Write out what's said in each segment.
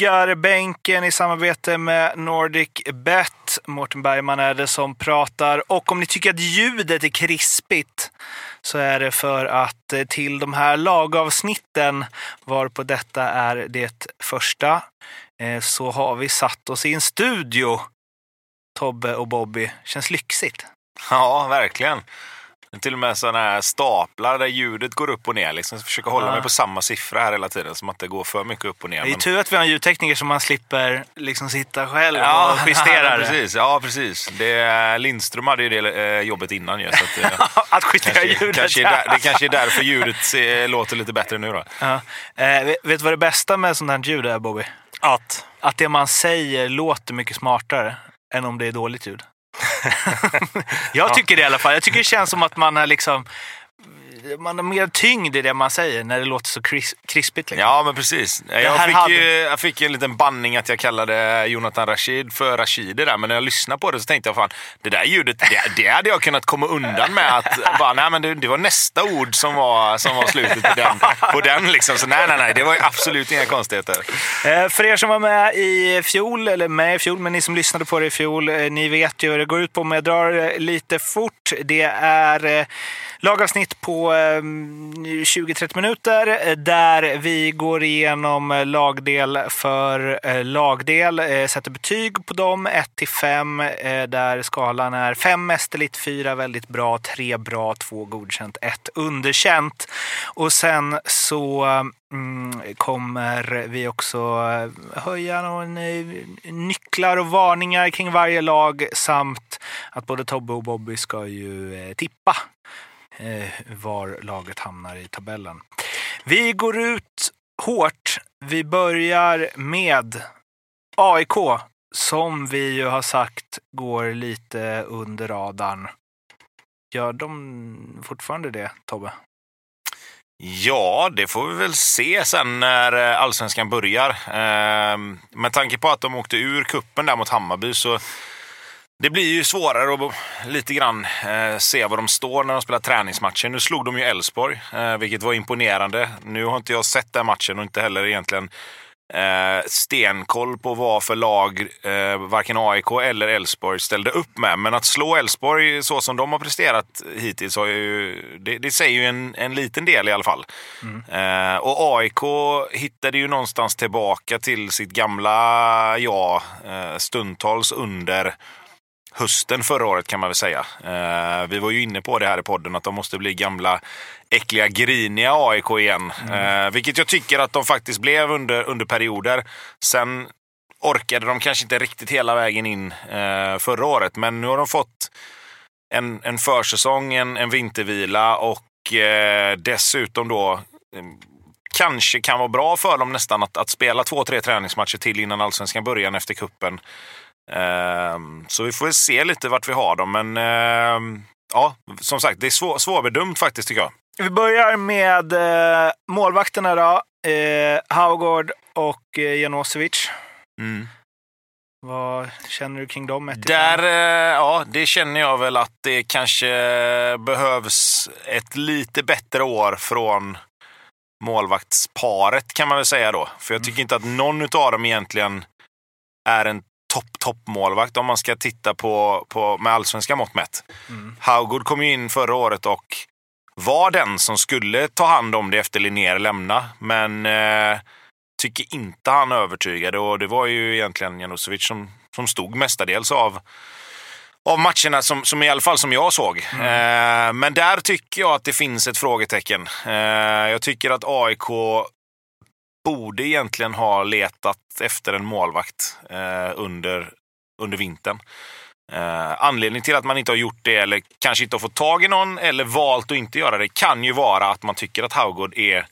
Ryggarbänken i samarbete med Nordic Bet. Mårten Bergman är det som pratar. Och om ni tycker att ljudet är krispigt så är det för att eh, till de här lagavsnitten, varpå detta är det första, eh, så har vi satt oss i en studio. Tobbe och Bobby. Känns lyxigt. Ja, verkligen. Till och med sådana här staplar där ljudet går upp och ner. Liksom. Jag försöker hålla Ja. mig på samma siffra här hela tiden, som att det går för mycket upp och ner. Det är men- tur att vi har en ljudtekniker som man slipper liksom sitta själv Ja, och justera det. precis. Ja, precis. Det, Lindström hade ju det eh, jobbet innan ju. Så att, eh, Att justera kanske, ljudet. kanske är där, det kanske är därför ljudet eh, låter lite bättre nu då. Ja. Eh, vet vet du vad det bästa med sånt här ljud är, Bobby? Att? Att det man säger låter mycket smartare än om det är dåligt ljud. jag tycker det i alla fall. Jag tycker det känns som att man har liksom... Man har mer tyngd i det man säger när det låter så kris, krispigt. Liksom. Ja, men precis. Jag fick, hade- ju, jag fick en liten banning att jag kallade Jonathan Rashid för Rashidi där, men när jag lyssnade på det så tänkte jag fan, det där ljudet, det, det hade jag kunnat komma undan med att, bara, nej men det, det var nästa ord som var, som var slutet på den, på den liksom. Så nej, nej, nej, det var absolut inga konstigheter. Eh, För er som var med i fjol, eller med i fjol, men ni som lyssnade på det i fjol, eh, ni vet ju vad det går ut på. Men jag drar eh, lite fort. Det är lagavsnitt på eh, 20-30 minuter eh, där vi går igenom eh, lagdel för lagdel, sätter betyg på dem, 1 till 5, där skalan är 5 mästerligt, 4 väldigt bra, 3 bra, 2 godkänt, 1 underkänt. Och sen så mm, kommer vi också höja någon, nycklar och varningar kring varje lag samt att både Tobbe och Bobby ska ju tippa Eh, var laget hamnar i tabellen. Vi går ut hårt. Vi börjar med AIK som vi ju har sagt går lite under radarn. Gör de fortfarande det, Tobbe? Ja, det får vi väl se sen när eh, allsvenskan börjar. Ehm, med tanke på att de åkte ur kuppen där mot Hammarby så det blir ju svårare att lite grann eh, se var de står när de spelar träningsmatcher. Nu slog de ju Elfsborg, eh, vilket var imponerande. Nu har inte jag sett den matchen och inte heller egentligen eh, stenkoll på vad för lag eh, varken AIK eller Elfsborg ställde upp med. Men att slå Elfsborg så som de har presterat hittills, har ju, det, det säger ju en, en liten del i alla fall. Eh, och AIK hittade ju någonstans tillbaka till sitt gamla jag, eh, stundtals under hösten förra året kan man väl säga. Eh, vi var ju inne på det här i podden att de måste bli gamla äckliga, griniga AIK igen. Eh, vilket jag tycker att de faktiskt blev under, under perioder. Sen orkade de kanske inte riktigt hela vägen in eh, förra året, men nu har de fått en, en försäsong, en, en vintervila och dessutom då kanske kan vara bra för dem nästan att, att spela två, tre träningsmatcher till innan allsvenskan börjar efter kuppen. Ehm, så vi får se lite vart vi har dem, men ehm, ja, som sagt, det är svår, svårbedömt faktiskt tycker jag. Vi börjar med eh, målvakterna då. Eh, Haugård och eh, Janosevic. Vad känner du kring dem? Ett Där, ja, det känner jag väl att det kanske behövs ett lite bättre år från målvaktsparet kan man väl säga då. För jag tycker inte att någon av dem egentligen är en topp, topp målvakt om man ska titta på, på med allsvenska mått mätt. Mm. Haugård kom ju in förra året och var den som skulle ta hand om det efter Linnér lämna. Men eh, tycker inte han övertygade och det var ju egentligen Janosevic som, som stod mestadels av, av matcherna som, som i alla fall som jag såg. Eh, men där tycker jag att det finns ett frågetecken. Eh, jag tycker att AIK borde egentligen ha letat efter en målvakt eh, under, under vintern. Eh, anledningen till att man inte har gjort det, eller kanske inte har fått tag i någon, eller valt att inte göra det, kan ju vara att man tycker att Haugård är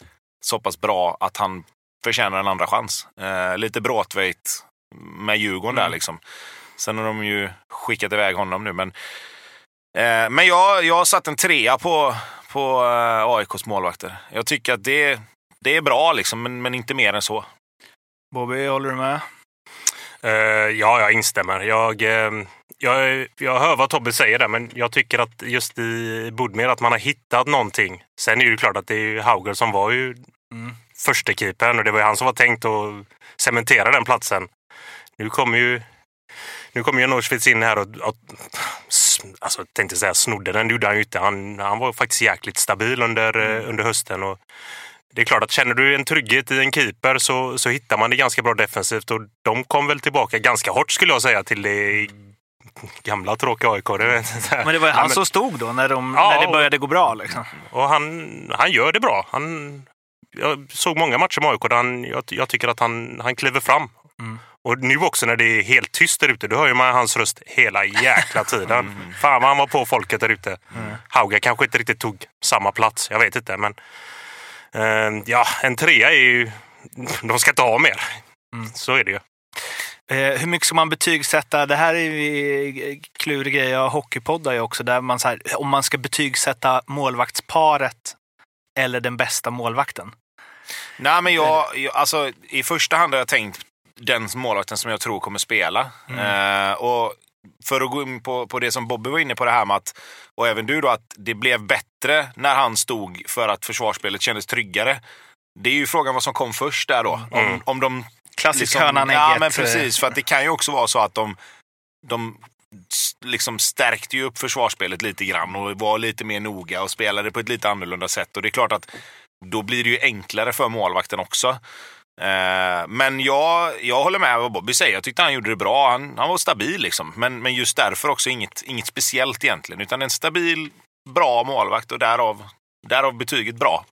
så pass bra att han förtjänar en andra chans. Eh, lite Bråtveit med Djurgården där Mm. liksom. Sen har de ju skickat iväg honom nu, men eh, men jag, jag har satt en trea på, på eh, AIKs målvakter. Jag tycker att det, det är bra, liksom, men, men inte mer än så. Bobby, håller du med? Eh, ja, jag instämmer. Jag, eh, jag, jag hör vad Tobbe säger där, men jag tycker att just i Budmer att man har hittat någonting. Sen är det ju klart att det är ju Hauger som var ju Mm. första keepern och det var ju han som var tänkt att cementera den platsen. Nu kommer ju nu kommer ju Norschwitz in här och, och alltså, tänkte säga snodde den, det gjorde han ju inte. Han, han var faktiskt jäkligt stabil under, mm. under hösten. Och det är klart att känner du en trygghet i en keeper så, så hittar man det ganska bra defensivt och de kom väl tillbaka ganska hårt skulle jag säga till det gamla tråkiga AIK. Men det var ju han som stod då när, de, ja, när det började gå bra. Liksom. Och han, han gör det bra. Han, jag såg många matcher med AIK där han, jag, jag tycker att han, han kliver fram. Mm. Och nu också när det är helt tyst där ute, då hör ju man hans röst hela jäkla tiden. Mm. Fan vad han var på folket där ute. Mm. Hauga kanske inte riktigt tog samma plats, jag vet inte. Men ja, en trea är ju... De ska inte ha mer. Mm. Så är det ju. Eh, hur mycket ska man betygsätta? Det här är ju klurig grej. Jag hockeypoddar ju också. Där man så här, om man ska betygsätta målvaktsparet eller den bästa målvakten. Nej, men jag, jag, alltså, I första hand har jag tänkt den målvakten som jag tror kommer spela. Mm. Eh, och för att gå in på, på det som Bobby var inne på det här med att, och även du då, att det blev bättre när han stod för att försvarsspelet kändes tryggare. Det är ju frågan vad som kom först där då. Om, mm. om de Klassisk liksom, hönan Ja, men precis. För att det kan ju också vara så att de, de liksom stärkte ju upp försvarsspelet lite grann och var lite mer noga och spelade på ett lite annorlunda sätt. Och det är klart att då blir det ju enklare för målvakten också. Eh, men jag, jag håller med vad Bobby säger. Jag tyckte han gjorde det bra. Han, han var stabil liksom. Men, men just därför också inget, inget speciellt egentligen. Utan en stabil, bra målvakt och därav, därav betyget bra.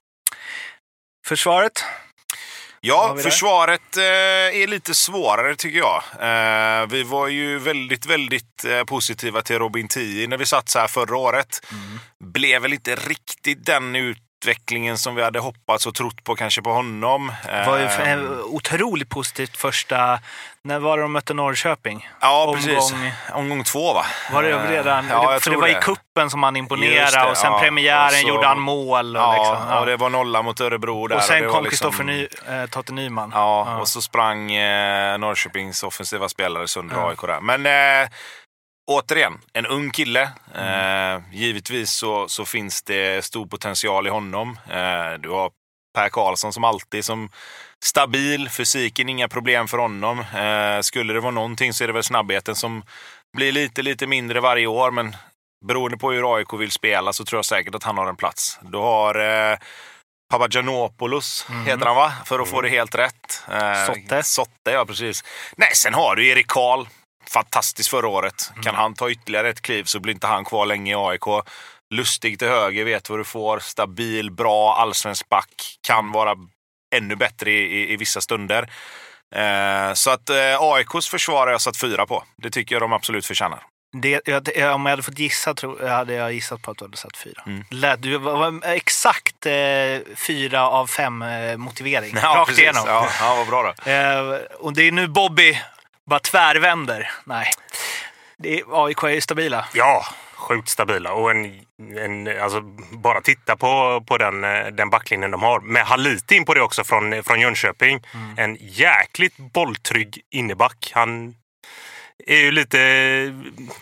Försvaret? Ja, försvaret eh, är lite svårare tycker jag. Eh, vi var ju väldigt, väldigt eh, positiva till Robin Tii när vi satt så här förra året. Mm. Blev väl inte riktigt den ut utvecklingen som vi hade hoppats och trott på kanske på honom. Det var ju ehm. otroligt positivt första, när var det de mötte Norrköping? Ja, Omgång... precis. Omgång två va? Var det redan? Ja, för det var det. i kuppen som han imponerade och sen ja, premiären och så... gjorde han mål. Och ja, liksom, ja, och det var nolla mot Örebro där. Och sen och kom Kristoffer liksom... Ny, äh, Totte Nyman. Ja, ja, och så sprang eh, Norrköpings offensiva spelare sönder. AIK där. Men eh, återigen, en ung kille. Mm. Eh, givetvis så, så, finns det stor potential i honom. Eh, du har Per Karlsson som alltid som stabil. Fysiken, inga problem för honom. Eh, skulle det vara någonting så är det väl snabbheten som blir lite, lite mindre varje år. Men beroende på hur AIK vill spela så tror jag säkert att han har en plats. Du har eh, Papagiannopoulos, mm. heter han va? För att få det helt rätt. Eh, Sotte. Sotte, ja precis. Nej, sen har du Erik Karl fantastiskt förra året. Mm. Kan han ta ytterligare ett kliv så blir inte han kvar länge i AIK. Lustig till höger, vet vad du får. Stabil, bra, allsvensk back. Kan vara ännu bättre i, i, i vissa stunder. Eh, så att eh, AIKs försvar har jag satt fyra på. Det tycker jag de absolut förtjänar. Det, jag, om jag hade fått gissa tro, hade jag gissat på att du hade satt fyra. Mm. Du var exakt eh, fyra av fem eh, motivering. Ja, Rakt precis. igenom. Ja, ja, vad bra då. Eh, och det är nu Bobby bara tvärvänder. Nej. Det är, AIK är ju stabila. Ja, sjukt stabila. Och en, en, alltså, bara titta på, på den, den backlinjen de har. Med Haliti in på det också från, från Jönköping. Mm. En jäkligt bolltrygg inneback. Han är ju lite...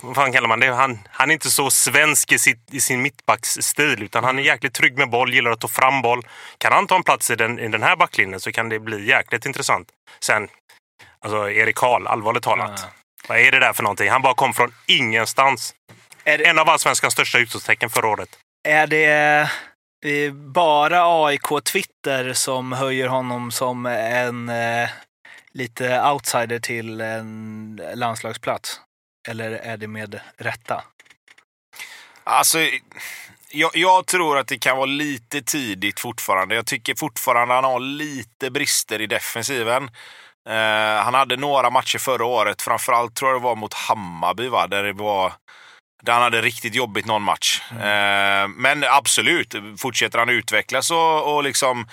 Vad fan kallar man det? Han, han är inte så svensk i, sitt, i sin mittbacksstil utan han är jäkligt trygg med boll, gillar att ta fram boll. Kan han ta en plats i den, i den här backlinjen så kan det bli jäkligt intressant. Sen Alltså Erik Karl, allvarligt talat. Ja. Vad är det där för någonting? Han bara kom från ingenstans. Det... En av allsvenskans största utropstecken förra året. Är det, det bara AIK-Twitter som höjer honom som en eh, lite outsider till en landslagsplats? Eller är det med rätta? Alltså, jag, jag, tror att det kan vara lite tidigt fortfarande. Jag tycker fortfarande han har lite brister i defensiven. Eh, han hade några matcher förra året, framförallt tror jag det var mot Hammarby, va? där det var där han hade riktigt jobbigt någon match. Mm. Eh, men absolut, fortsätter han utvecklas och, och liksom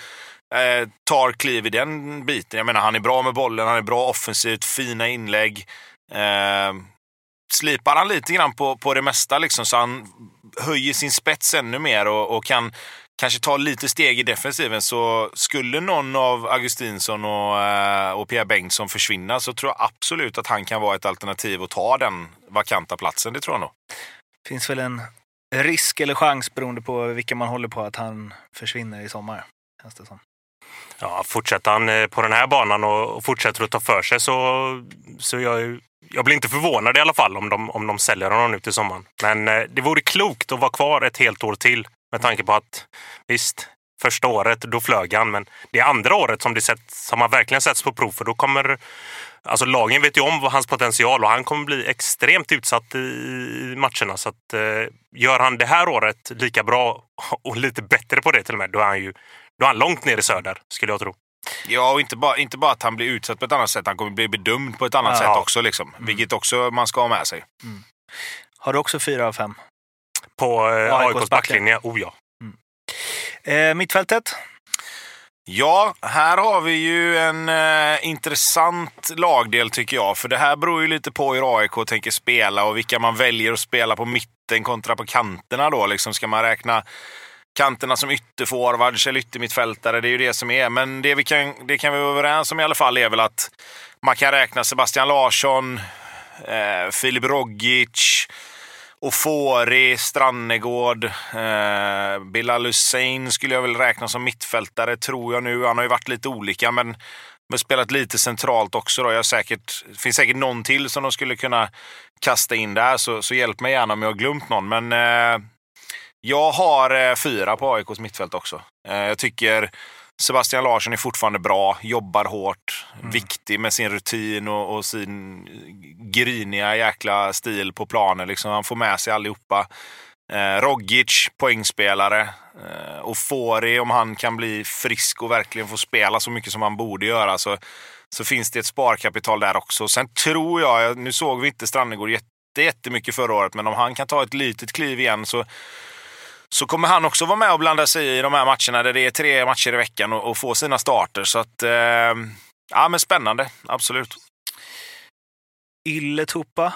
eh, tar kliv i den biten. Jag menar, han är bra med bollen, han är bra offensivt, fina inlägg. Eh, slipar han lite grann på, på det mesta liksom, så han höjer sin spets ännu mer och, och kan kanske ta lite steg i defensiven så skulle någon av Augustinsson och, eh, och Pierre Bengtsson försvinna så tror jag absolut att han kan vara ett alternativ att ta den vakanta platsen. Det tror jag nog. finns väl en risk eller chans beroende på vilka man håller på att han försvinner i sommar. Känns det som. Ja, fortsätter han eh, på den här banan och fortsätter att ta för sig så, så jag, jag blir inte förvånad i alla fall om de, om de säljer honom nu till sommaren. Men eh, det vore klokt att vara kvar ett helt år till med tanke på att visst, första året då flög han, men det är andra året som, det sätts, som han verkligen sätts på prov för då kommer Alltså lagen vet ju om hans potential och han kommer bli extremt utsatt i matcherna. Så att, eh, gör han det här året lika bra och lite bättre på det till och med, då är han ju då är han långt ner i söder, skulle jag tro. Ja, och inte bara, inte bara att han blir utsatt på ett annat sätt, han kommer bli bedömd på ett annat Ja. sätt också. Liksom. Vilket också man ska ha med sig. Har du också fyra av fem? På eh, AIKs AIKs backlinje, oh ja. Eh, mittfältet? Ja, här har vi ju en eh, intressant lagdel tycker jag. För det här beror ju lite på hur AIK tänker spela och vilka man väljer att spela på mitten kontra på kanterna då. Liksom ska man räkna kanterna som ytterforwards eller yttermittfältare? Det är ju det som är. Men det, vi kan, det kan vi vara överens om i alla fall är väl att man kan räkna Sebastian Larsson, eh, Filip Rogic, Ofori, Strannegård, eh, Bilal Hussein skulle jag väl räkna som mittfältare, tror jag nu. Han har ju varit lite olika, men, men spelat lite centralt också. Då. Jag säkert, det finns säkert någon till som de skulle kunna kasta in där, så, så hjälp mig gärna om jag har glömt någon. Men eh, jag har eh, fyra på AIKs mittfält också. Eh, jag tycker Sebastian Larsson är fortfarande bra, jobbar hårt, viktig med sin rutin och, och sin griniga jäkla stil på planen. Liksom. Han får med sig allihopa. Eh, Rogic, poängspelare. Eh, och Fori, om han kan bli frisk och verkligen få spela så mycket som han borde göra så, så finns det ett sparkapital där också. Sen tror jag, nu såg vi inte Strannegård jätte, jättemycket förra året, men om han kan ta ett litet kliv igen så så kommer han också vara med och blanda sig i de här matcherna där det är tre matcher i veckan och, och få sina starter. Så att, eh, ja men spännande, absolut. Ylletupa?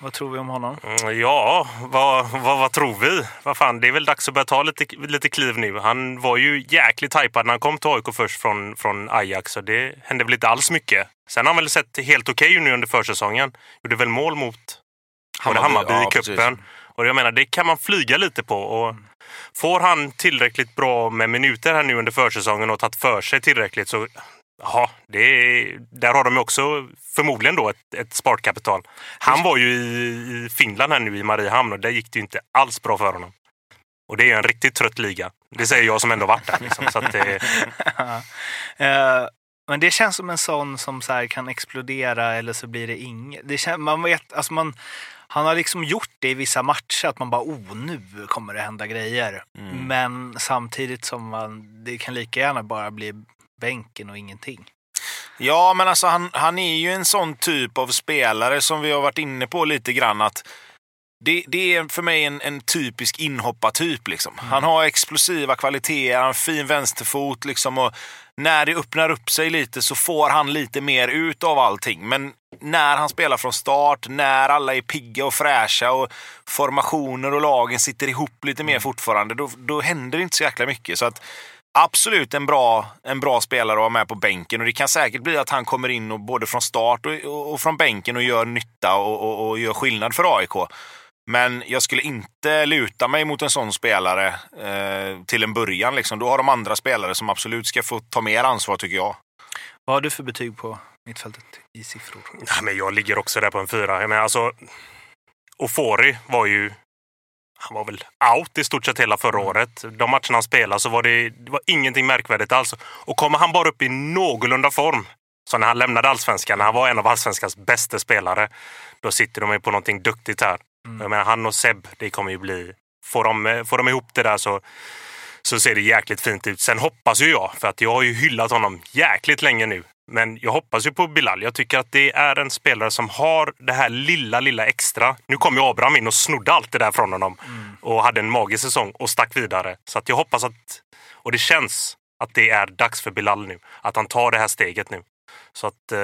Vad tror vi om honom? Mm, Ja, vad, vad, vad tror vi? Vad fan, det är väl dags att börja ta lite, lite kliv nu. Han var ju jäkligt tajpad när han kom till AIK först från, från Ajax. Så det hände väl inte alls mycket. Sen har han väl sett helt okej ut nu under försäsongen. Gjorde väl mål mot Hammarby, Hammarby ja, i cupen. Och jag menar, det kan man flyga lite på. Och får han tillräckligt bra med minuter här nu under försäsongen och tagit för sig tillräckligt så Ja, det är, där har de ju också förmodligen då ett, ett sparkapital. Han var ju i, i Finland här nu i Mariehamn och där gick det ju inte alls bra för honom. Och det är en riktigt trött liga. Det säger jag som ändå varit där. Liksom. Så att det, eh, men det känns som en sån som så här kan explodera eller så blir det inget. Det känns, man vet, alltså man, han har liksom gjort det i vissa matcher att man bara oh nu kommer det hända grejer. Men samtidigt som man, det kan lika gärna bara bli bänken och ingenting. Ja, men alltså han, han är ju en sån typ av spelare som vi har varit inne på lite grann. att det, det är för mig en, en typisk inhoppartyp. Liksom. Han har explosiva kvaliteter, han har en fin vänsterfot. Liksom, och när det öppnar upp sig lite så får han lite mer ut av allting. Men när han spelar från start, när alla är pigga och fräscha och formationer och lagen sitter ihop lite mer fortfarande, då, då händer det inte så jäkla mycket. Så att absolut en bra, en bra spelare att ha med på bänken. Och det kan säkert bli att han kommer in och både från start och, och, och från bänken och gör nytta och, och, och gör skillnad för AIK. Men jag skulle inte luta mig mot en sån spelare eh, till en början. Liksom. Då har de andra spelare som absolut ska få ta mer ansvar tycker jag. Vad har du för betyg på mittfältet i siffror? ja, men jag ligger också där på en fyra. Jag menar, alltså, Ofori var ju han var väl out i stort sett hela förra året. De matcherna han spelade så var det, det var ingenting märkvärdigt alls. Och kommer han bara upp i någorlunda form, så när han lämnade allsvenskan, när han var en av allsvenskans bästa spelare, då sitter de ju på någonting duktigt här. Jag menar, han och Seb, det kommer ju bli... Får de, får de ihop det där så, så ser det jäkligt fint ut. Sen hoppas ju jag, för att jag har ju hyllat honom jäkligt länge nu. Men jag hoppas ju på Bilal. Jag tycker att det är en spelare som har det här lilla, lilla extra. Nu kom ju Abraham in och snodde allt det där från honom och hade en magisk säsong och stack vidare. Så att jag hoppas att, och det känns att det är dags för Bilal nu. Att han tar det här steget nu. Så att, eh,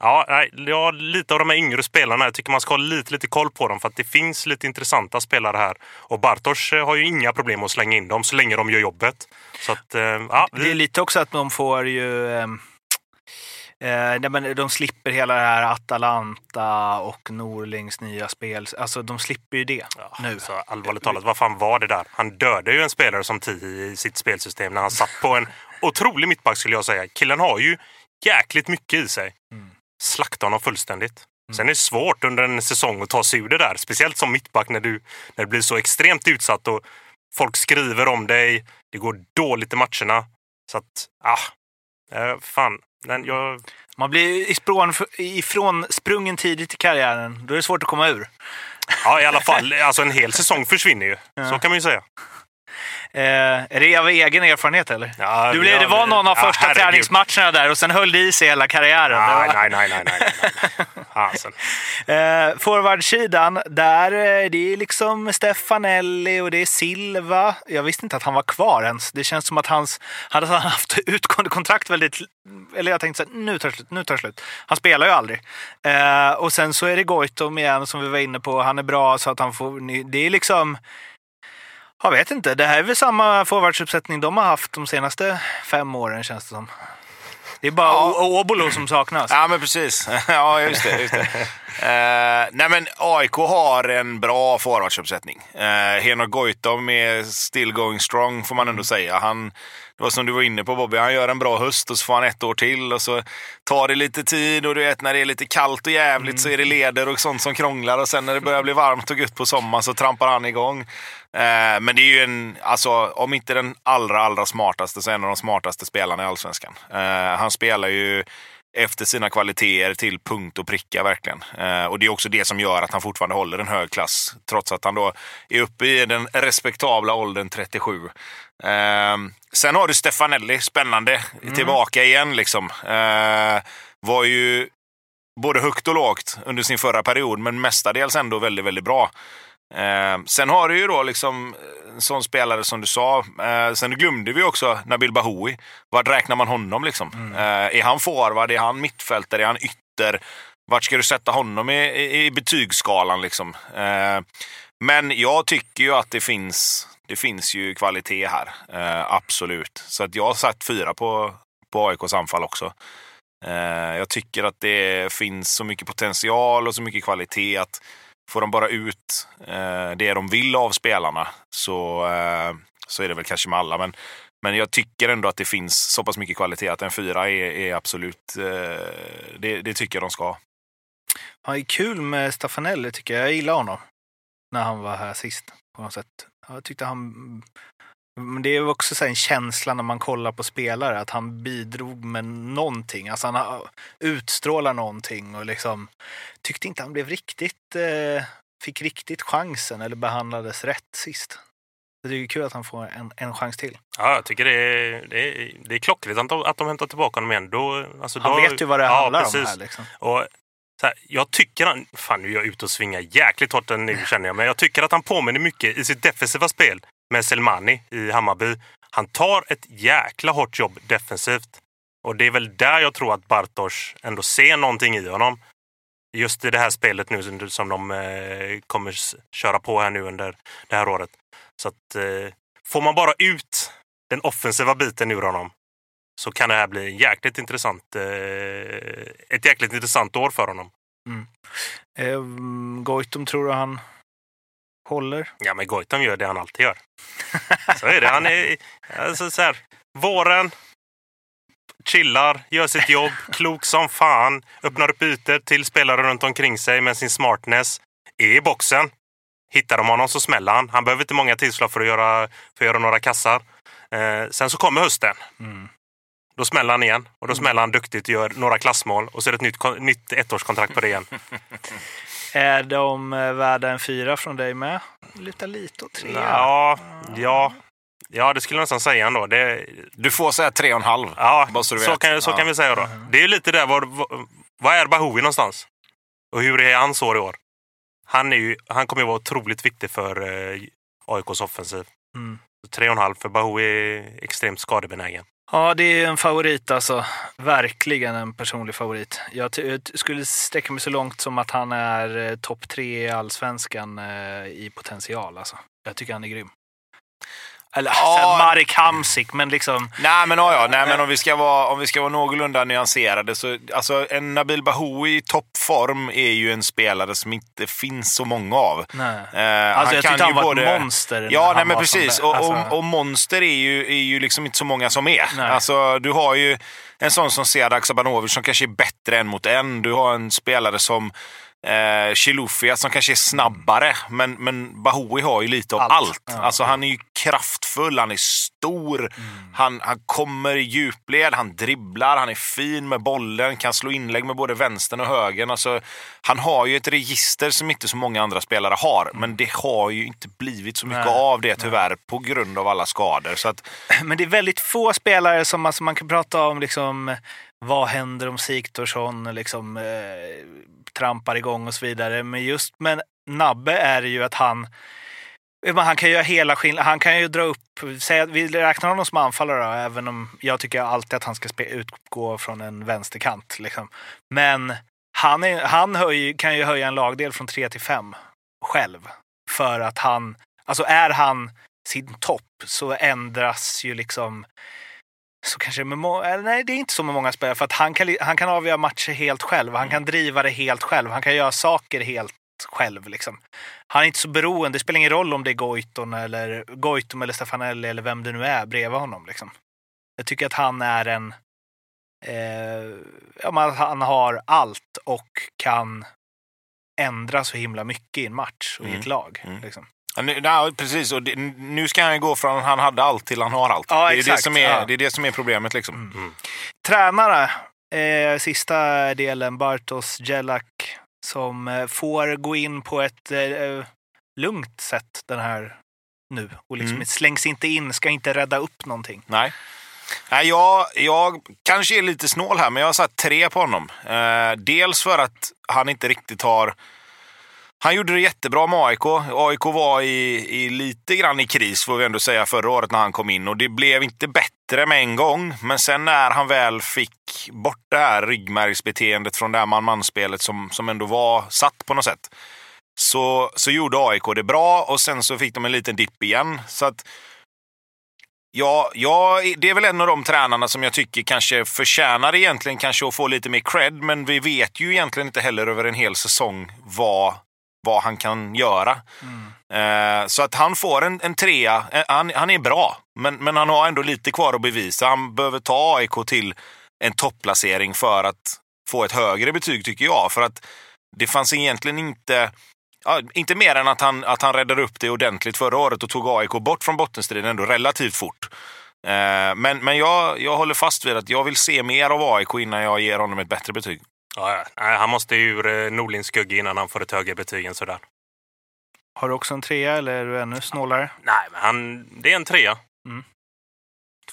ja, ja, lite av de här yngre spelarna, jag tycker man ska ha lite, lite koll på dem för att det finns lite intressanta spelare här. Och Bartosz eh, har ju inga problem att slänga in dem så länge de gör jobbet. Så att, eh, ja, Det är vi, lite också att de får ju... ehm, Eh, nej, men de slipper hela det här Atalanta och Norlings nya spel. Alltså de slipper ju det Ja, nu. Så allvarligt talat, vad fan var det där? Han dödade ju en spelare som tio i sitt spelsystem när han satt på en otrolig mittback skulle jag säga. Killen har ju jäkligt mycket i sig. Mm. Slakta honom fullständigt. Sen är det svårt under en säsong att ta sig ur det där. Speciellt som mittback när du, när du blir så extremt utsatt och folk skriver om dig. Det går dåligt i matcherna. Så att, ah, eh, fan. Den, jag, Man blir ifrån, ifrån sprungen tidigt i karriären. Då är det svårt att komma ur. ja, i alla fall, alltså en hel säsong försvinner ju. Så kan man ju säga. Eh, är det av egen erfarenhet eller? Ja, Du ja, det var någon av ja, första herregud. träningsmatcherna där och sen höll det i sig hela karriären. Det Nej, nej, nej, nej, nej, nej. Fasen. Eh, Forwardsidan, där eh, det är liksom Stefanelli och det är Silva. Jag visste inte att han var kvar ens. Det känns som att hans, han hade haft utgående kontrakt väldigt... Eller jag tänkte så här, nu tar det slut, nu tar det slut. Han spelar ju aldrig. Eh, och sen så är det Goitom igen som vi var inne på. Han är bra så att han får... Det är liksom... Jag vet inte. Det här är väl samma forwardsuppsättning de har haft de senaste fem åren känns det som. Det är bara Ja. Obolo som saknas. Ja, men precis. Ja, just det. Just det. Eh, nej, men AIK har en bra forwardsuppsättning. Uh, Henok Goitom är still going strong, får man ändå säga. Han, det var som du var inne på Bobby, han gör en bra höst och så får han ett år till och så tar det lite tid och du vet när det är lite kallt och jävligt så är det leder och sånt som krånglar och sen när det börjar bli varmt och gött på sommaren så trampar han igång. Eh, men det är ju en, alltså om inte den allra, allra smartaste så en av de smartaste spelarna i Allsvenskan. Eh, han spelar ju efter sina kvaliteter till punkt och pricka verkligen. Eh, och det är också det som gör att han fortfarande håller en hög klass, trots att han då är uppe i den respektabla åldern 37. Eh, sen har du Stefanelli, spännande, tillbaka igen liksom. Eh, var ju både högt och lågt under sin förra period, men mestadels ändå väldigt, väldigt bra. Eh, sen har du ju då liksom en sån spelare som du sa. Eh, sen glömde vi också Nabil Bahoui. Vart räknar man honom liksom? Eh, är han forward? Är han mittfältare? Är han ytter? Vart ska du sätta honom i, i, i betygsskalan liksom? Eh, men jag tycker ju att det finns, det finns ju kvalitet här. Eh, absolut. Så att jag har satt fyra på, på AIKs anfall också. Eh, jag tycker att det finns så mycket potential och så mycket kvalitet att får de bara ut eh, det de vill av spelarna så, eh, så är det väl kanske med alla. Men, men jag tycker ändå att det finns så pass mycket kvalitet att en fyra är, är absolut, eh, det, det tycker jag de ska ha. Ja, det är kul med Staffanelli tycker jag. Jag gillar honom. När han var här sist. På något sätt. Jag tyckte han... Men det är också så en känsla när man kollar på spelare att han bidrog med någonting. Alltså han utstrålar någonting och liksom tyckte inte han blev riktigt, eh, fick riktigt chansen eller behandlades rätt sist. Så Det är kul att han får en, en chans till. Ja, jag tycker det är, det är, det är klockrent att de, att de hämtar tillbaka honom igen. Då, alltså, Han då, vet ju vad det ja, handlar om precis. här. Liksom. Och, här, jag tycker han... Fan, nu är jag ute och svingar jäkligt hårt nu känner jag. Men jag tycker att han påminner mycket i sitt defensiva spel med Selmani i Hammarby. Han tar ett jäkla hårt jobb defensivt. Och det är väl där jag tror att Bartosz ändå ser någonting i honom. Just i det här spelet nu som- som de eh, kommer köra på här nu under det här året. Så att eh, får man bara ut den offensiva biten ur honom så kan det här bli en jäkligt intressant, eh, ett jäkligt intressant år för honom. Eh, Goitom, tror du han håller? Ja, men Goitom gör det han alltid gör. Så är det. Han är alltså, så här, våren, chillar, gör sitt jobb, klok som fan, öppnar upp ytor till spelare runt omkring sig med sin smartness. Är i boxen. Hittar de honom så smäller han. Han behöver inte många tillslag för att göra, för att göra några kassar. Eh, sen så kommer hösten. Mm. Då smäller han igen och då smäller han duktigt och gör några klassmål och så är det ett nytt, nytt ettårskontrakt på det igen. Är de eh, värda en fyra från dig med? Lite lite och tre. Ja, ja, ja, det skulle jag nästan säga ändå. Det, Du får säga tre och en halv. ja, Bara så så, du vet. kan, så Ja. kan vi säga då. Det är ju lite där, var, var, vad är Bahoui någonstans? Och hur är hans år i år? Han, är ju, han kommer ju vara otroligt viktig för eh, AIKs offensiv. Mm. Tre och en halv, för Bahoui är extremt skadebenägen. Ja, det är en favorit alltså. Verkligen en personlig favorit. Jag jag skulle sträcka mig så långt som att han är eh, topp tre i allsvenskan eh, i potential. Alltså. Jag tycker han är grym. Eller Ja. Marek Hamsik, men liksom... Nej, men, ja, ja. Nej, men om, vi ska vara, om vi ska vara någorlunda nyanserade så alltså, en Nabil Bahoui i toppform är ju en spelare som inte finns så många av. Nej. Eh, Alltså, jag kan tyckte han var både- ett monster. Ja, nej, men precis. Och, Alltså, och, och monster är ju, är ju liksom inte så många som är. Nej. Alltså, du har ju en sån som Sead Sabanovic som kanske är bättre en mot en. Du har en spelare som eh, Chilufya som kanske är snabbare, men, men Bahoui har ju lite av allt. Allt. Ja. Alltså, han är ju kraftfull, han är stor, Mm. han, han kommer i djupled, han dribblar, han är fin med bollen, kan slå inlägg med både vänstern och högern. Alltså, han har ju ett register som inte så många andra spelare har, men det har ju inte blivit så mycket Nej. av det tyvärr på grund av alla skador. Så att, Men det är väldigt få spelare som alltså, man kan prata om liksom, vad händer om Sigthorsson liksom, eh, trampar igång och så vidare. Men just med Nabbe är det ju att han han kan göra hela skillnaden. Han kan ju dra upp, vi räknar honom som anfallare då, även om jag tycker alltid att han ska utgå från en vänsterkant. Liksom. Men han, är, han höj, kan ju höja en lagdel från 3 till 5 själv. För att han, alltså är han sin topp så ändras ju liksom så kanske med nej, det är inte så med många spelare för att han kan, han kan avgöra matcher helt själv. Han kan driva det helt själv. Han kan göra saker helt själv. Liksom. Han är inte så beroende. Det spelar ingen roll om det är Goitom eller, Goitom eller Stefanelli eller vem det nu är bredvid honom. Liksom. Jag tycker att han är en... Eh, ja, han har allt och kan ändra så himla mycket i en match och i Mm. ett lag. Mm. Liksom. Ja, nu- ja, precis. Och det, nu ska han gå från han hade allt till han har allt. Ja, det, är det, som är, Ja. det är det som är problemet. Liksom. Mm. Tränare, eh, sista delen, Bartos Jelak, som eh, får gå in på ett eh, lugnt sätt den här nu. Och liksom Mm. slängs inte in, ska inte rädda upp någonting. Nej. Nej, jag, jag kanske är lite snål här, men jag har satt tre på honom. Eh, dels för att han inte riktigt har... Han gjorde det jättebra med AIK. AIK var i, i lite grann i kris, får vi ändå säga, förra året när han kom in. Och det blev inte bättre med en gång. Men sen när han väl fick bort det här ryggmärgsbeteendet från det här man-man-spelet som, som ändå var satt på något sätt. Så, så gjorde AIK det bra och sen så fick de en liten dipp igen. Så att Ja, ja, det är väl en av de tränarna som jag tycker kanske förtjänar egentligen kanske att få lite mer cred, men vi vet ju egentligen inte heller över en hel säsong vad, vad han kan göra. Eh, så att han får en, en trea. Eh, han, han är bra, men, men han har ändå lite kvar att bevisa. Han behöver ta AIK till en topplacering för att få ett högre betyg, tycker jag. För att det fanns egentligen inte... Ja, inte mer än att han, att han räddade upp det ordentligt förra året och tog AIK bort från bottenstriden ändå relativt fort. Eh, men men jag, jag håller fast vid att jag vill se mer av AIK innan jag ger honom ett bättre betyg. Ja, han måste ur eh, Norlins skugga innan han får ett högre betyg än sådär. Har du också en trea eller är du ännu snålare? Nej, men han, det är en trea.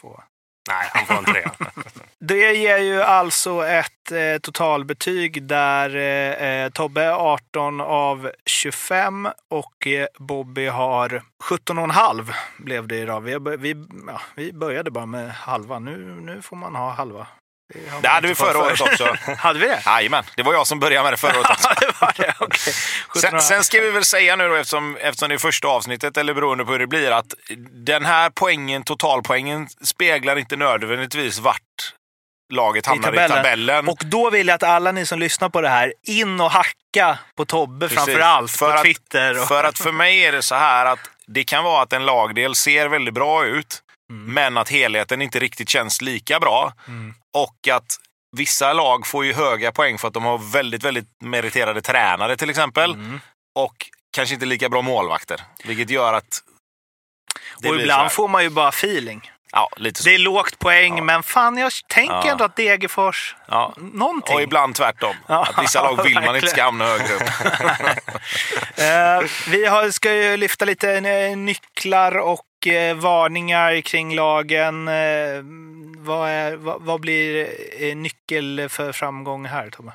Två. Nej, han får en trea. Det ger ju alltså ett eh, totalbetyg där eh, eh, Tobbe är 18 av 25 och eh, Bobby har 17,5 blev det idag. Vi, vi, ja, vi började bara med halva. Nu, nu får man ha halva. Det hade vi förra året också. hade vi det? Jajamän, det var jag som började med det förra året också. Ja, det var det. Okej. Sen, 17,5. sen ska vi väl säga nu då, eftersom, eftersom det är första avsnittet, eller beroende på hur det blir, att den här poängen, totalpoängen, speglar inte nödvändigtvis vart laget hamnar i tabellen. tabellen. Och då vill jag att alla ni som lyssnar på det här, in och hacka på Tobbe Precis. framför allt. För på att- Twitter. Och... För att för mig är det så här att det kan vara att en lagdel ser väldigt bra ut, Mm. men att helheten inte riktigt känns lika bra. Mm. Och att vissa lag får ju höga poäng för att de har väldigt, väldigt meriterade tränare till exempel. Mm. Och kanske inte lika bra målvakter. Vilket gör att... Och ibland får man ju bara feeling. Ja, lite så. Det är lågt poäng, Ja. men fan jag tänker Ja. ändå att Degerfors... Ja. Någonting. Och ibland tvärtom. Ja, Att vissa lag vill man inte ska hamna högre upp. Eh, vi har, ska ju lyfta lite nycklar och Eh, varningar kring lagen. Eh, vad, är, vad, vad blir eh, nyckel för framgång här, Tobbe?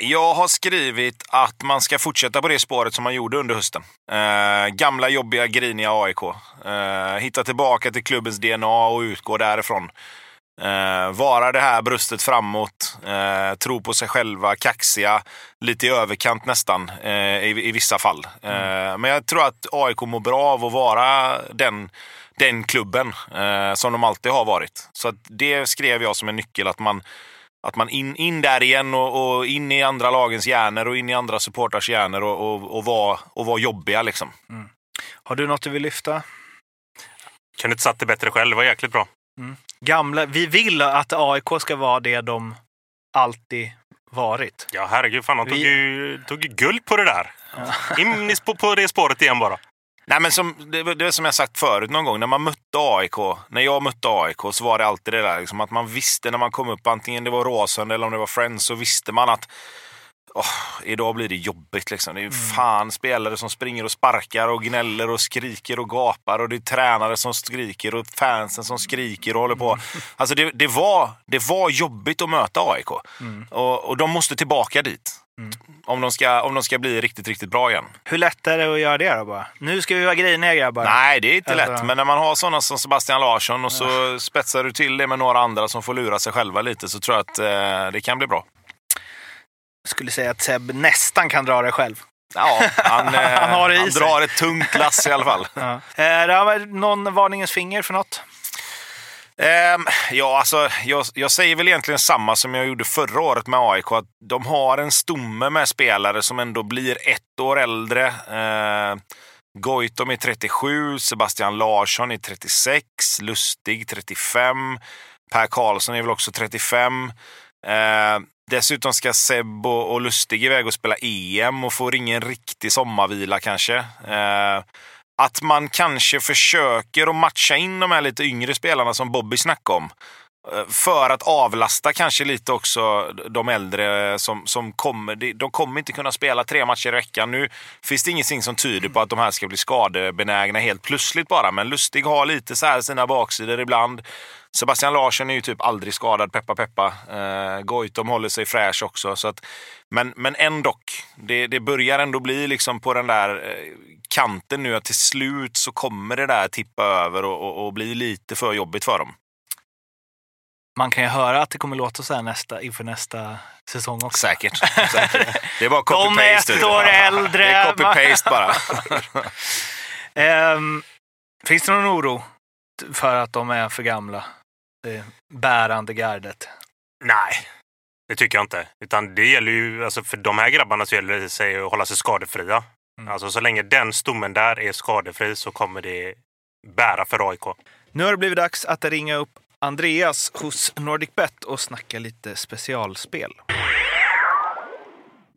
Jag har skrivit att man ska fortsätta på det spåret som man gjorde under hösten. Gamla, jobbiga, griniga AIK. Hitta tillbaka till klubbens DNA och utgå därifrån. Eh, vara det här bröstet framåt, eh, tro på sig själva, kaxiga, lite i överkant nästan eh, i, i, vissa fall. Eh, men jag tror att AIK mår bra av att vara den, den klubben eh, som de alltid har varit. Så att det skrev jag som en nyckel, att man att man in, in där igen och, och in i andra lagens hjärnor och in i andra supporters hjärnor och, och, och, vara, och vara jobbiga. Liksom. Mm. Har du något du vill lyfta? Kunde inte satt det bättre själv. Det var jäkligt bra. Mm. Gamla, vi vill att AIK ska vara det de alltid varit. Ja, herregud. Fan, de tog, vi... ju, tog ju guld på det där. Ja. In på, på det spåret igen bara. Nej, men som, det, det som jag sagt förut någon gång, när man mötte AIK, när jag mötte AIK så var det alltid det där liksom, att man visste när man kom upp, antingen det var Råsund eller om det var Friends, så visste man att Oh, idag blir det jobbigt. Liksom. Det är mm. fan spelare som springer och sparkar och gnäller och skriker och gapar. Och det är tränare som skriker och fansen som skriker och håller på. Mm. Alltså det, det, var, det var jobbigt att möta AIK. Mm. Och, och de måste tillbaka dit. Mm. Om, de ska, om de ska bli riktigt, riktigt bra igen. Hur lätt är det att göra det då bara? Nu ska vi vara griniga grabbar. Nej, det är inte alltså... lätt. Men när man har sådana som Sebastian Larsson och så ja. spetsar du till det med några andra som får lura sig själva lite så tror jag att eh, det kan bli bra. Skulle säga att Seb nästan kan dra det själv. Ja, han, eh, han, har han drar ett tungt lass i alla fall. ja. Eh, någon varningens finger för något? Um, ja, alltså, jag, jag, säger väl egentligen samma som jag gjorde förra året med AIK. Att de har en stomme med spelare som ändå blir ett år äldre. Uh, Goitom är 37, Sebastian Larsson är 36, Lustig 35, Per Karlsson är väl också 35. Uh, dessutom ska Seb och, och Lustig iväg och spela EM och får ingen riktig sommarvila kanske. Eh, att man kanske försöker att matcha in de här lite yngre spelarna som Bobby snackade om. Eh, för att avlasta kanske lite också de äldre som, som kommer. De kommer inte kunna spela tre matcher i veckan. Nu finns det ingenting som tyder på att de här ska bli skadebenägna helt plötsligt bara. Men Lustig har lite så här sina baksidor ibland. Sebastian Larsson är ju typ aldrig skadad, peppa peppa. Eh, Goitom håller sig fräsch också. Så att, men, men ändå, det, det börjar ändå bli liksom på den där eh, kanten nu att till slut så kommer det där tippa över och, och, och bli lite för jobbigt för dem. Man kan ju höra att det kommer låta så här nästa, inför nästa säsong också. Säkert. säkert. Det är bara copy-paste. De är ett år äldre. Det är copy-paste bara. um, finns det någon oro för att de är för gamla? Det bärande gardet? Nej, det tycker jag inte. Utan det gäller ju, alltså för de här grabbarna så gäller det sig att hålla sig skadefria. Mm. Alltså så länge den stommen där är skadefri så kommer det bära för AIK. Nu har det blivit dags att ringa upp Andreas hos NordicBet och snacka lite specialspel.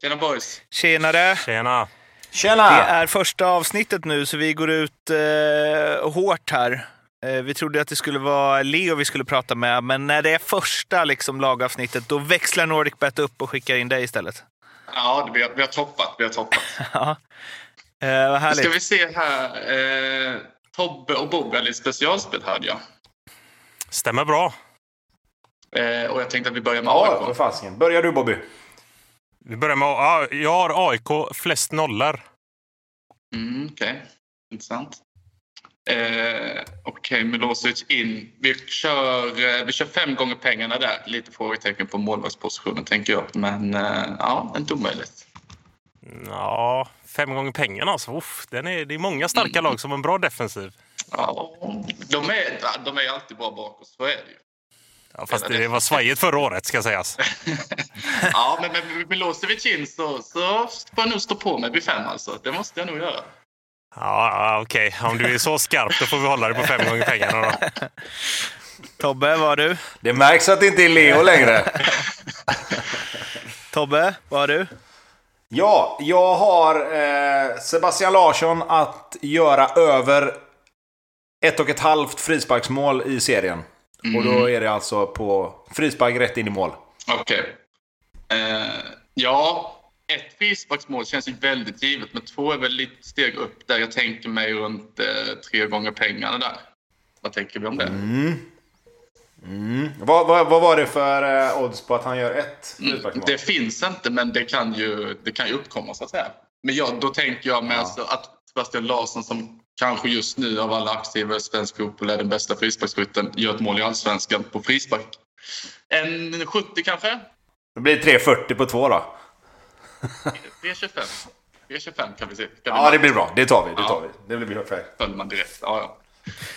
Tjena boys! Tjenare! Tjena! Tjena! Det är första avsnittet nu så vi går ut eh, hårt här. Eh, vi trodde att det skulle vara Leo vi skulle prata med, men när det är första liksom, lagavsnittet då växlar NordicBet upp och skickar in dig istället. Ja, vi har, vi har toppat. Vi har toppat. ja. Eh, vad härligt. ska vi se här. Eh, Tobbe och Bob är lite specialspel hörde jag. Stämmer bra. Eh, och jag tänkte att vi börjar med AIK. Ja, för Börjar du Bobby? Vi börjar med ja, Jag har AIK flest nollor. Mm, Okej, okay. intressant. Eh, Okej, okay, Milosevic in. Vi kör, eh, vi kör fem gånger pengarna där. Lite frågetecken på målvaktspositionen tänker jag. Men eh, ja, inte omöjligt. Ja, fem gånger pengarna alltså. Uff, den är, det är många starka mm. lag som har en bra defensiv. Ja, de är, de är alltid bra bakåt, så är det ju. Ja, fast det var svajigt förra året ska sägas. ja, men med Milosevic in så, så får jag nog stå på mig vid fem alltså. Det måste jag nog göra. Ja, okej. Okay. Om du är så skarp då får vi hålla det på fem gånger pengarna då. Tobbe, vad har du? Det märks att det inte är Leo längre. Tobbe, vad har du? Ja, jag har eh, Sebastian Larsson att göra över ett och ett halvt frisparksmål i serien. Mm. Och då mm. är det alltså på frispark rätt in i mål. Okej. Okay. Eh, ja, ett frisparksmål känns ju väldigt givet, men två är väl lite steg upp där. Jag tänker mig runt eh, tre gånger pengarna där. Vad tänker vi om det? Mm. Mm. Vad, vad, vad, var det för eh, odds på att han gör ett mm? Det finns inte, men det kan ju, det kan ju uppkomma så att säga. Men jag, då tänker jag med ja. alltså att Sebastian Larsson som kanske just nu av alla aktiva i svensk fotboll är den bästa frisparksskytten. Gör ett mål i allsvenskan på frispark. En 70 kanske? Det blir 3.40 på två då. V25. V25 kan vi se. Kan vi Ja, det blir bra. Det tar vi. Det Ja. tar vi. Det blir perfekt. följer man direkt. Ja, ja.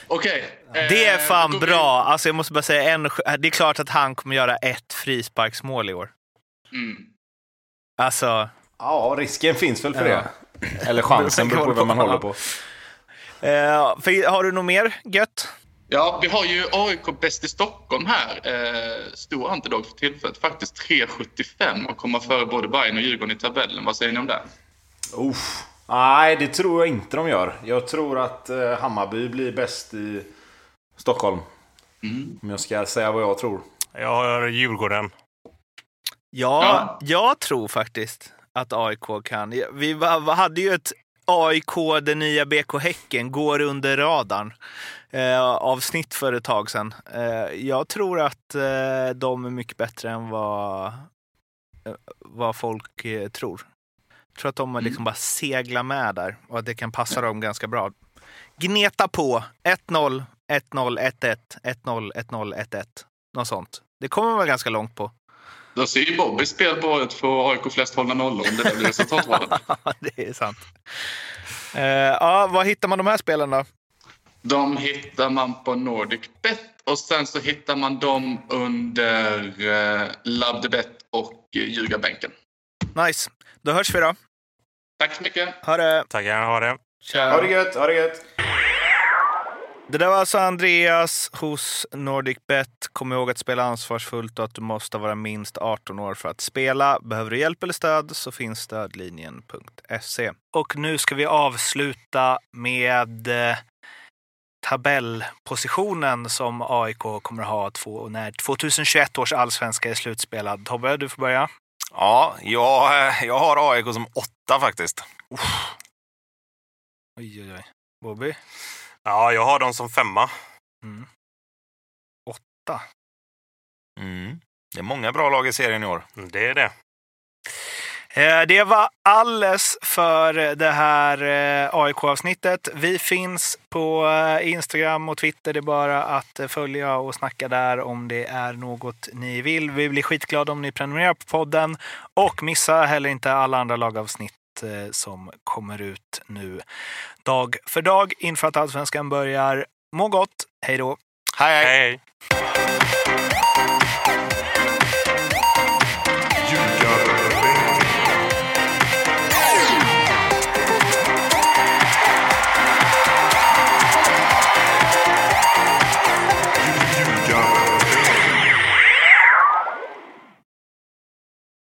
Okej. Det är eh, fan bra. Alltså jag måste bara säga, en, det är klart att han kommer göra ett frisparksmål i år. Mm. Alltså, Ja, risken finns väl för Ja. det. Eller chansen, beror på vem man håller på. för, har du något mer gött? Ja, vi har ju AIK bäst i Stockholm här. Eh, stor underdog för tillfället. Faktiskt 3,75 och kommer före både Bayern och Djurgården i tabellen. Vad säger ni om det? Uff. Nej, det tror jag inte de gör. Jag tror att eh, Hammarby blir bäst i Stockholm. Mm. Om jag ska säga vad jag tror. Jag har Djurgården. Ja, Ja. jag tror faktiskt att AIK kan. Vi hade ju ett AIK, det nya BK Häcken, går under radarn eh, avsnitt för ett tag sedan. Eh, jag tror att eh, de är mycket bättre än vad, eh, vad folk eh, tror. Tror att de har liksom bara seglar med där och att det kan passa dem ganska bra. Gneta på 1-0, 1-0, 1-1, 1-0, 1-0, 1-1. Något sånt. Det kommer man vara ganska långt på. Då ser ju Bobby spel på året för AIK flest hållna nollor om det där blir resultatraden. Ja, det är sant. Eh, ja, var hittar man de här spelen då? De hittar man på Nordic Bet och sen så hittar man dem under eh, LabDebet och eh, Ljugarbänken. Nice. Då hörs vi då. Tack så mycket. Ha det! Tackar, ha det. Ha det gött, ha det gött! Det där var alltså Andreas hos NordicBet. Kom ihåg att spela ansvarsfullt och att du måste vara minst 18 år för att spela. Behöver du hjälp eller stöd så finns stödlinjen.se. Och nu ska vi avsluta med eh, tabellpositionen som AIK kommer att ha två, när 2021 års allsvenska är slutspelad. Tobbe, du får börja. Ja, jag, eh, jag har AIK som åtta faktiskt. Oj, oj, oj. Bobby? Ja, jag har dem som femma. Mm. Åtta. Mm. Det är många bra lag i serien i år. Det är det. Eh, Det var alles för det här eh, AIK-avsnittet. Vi finns på eh, Instagram och Twitter. Det är bara att följa och snacka där om det är något ni vill. Vi blir skitglada om ni prenumererar på podden och missa heller inte alla andra lagavsnitt som kommer ut nu dag för dag inför att allsvenskan börjar. Må gott! Hej då! Hej, hej.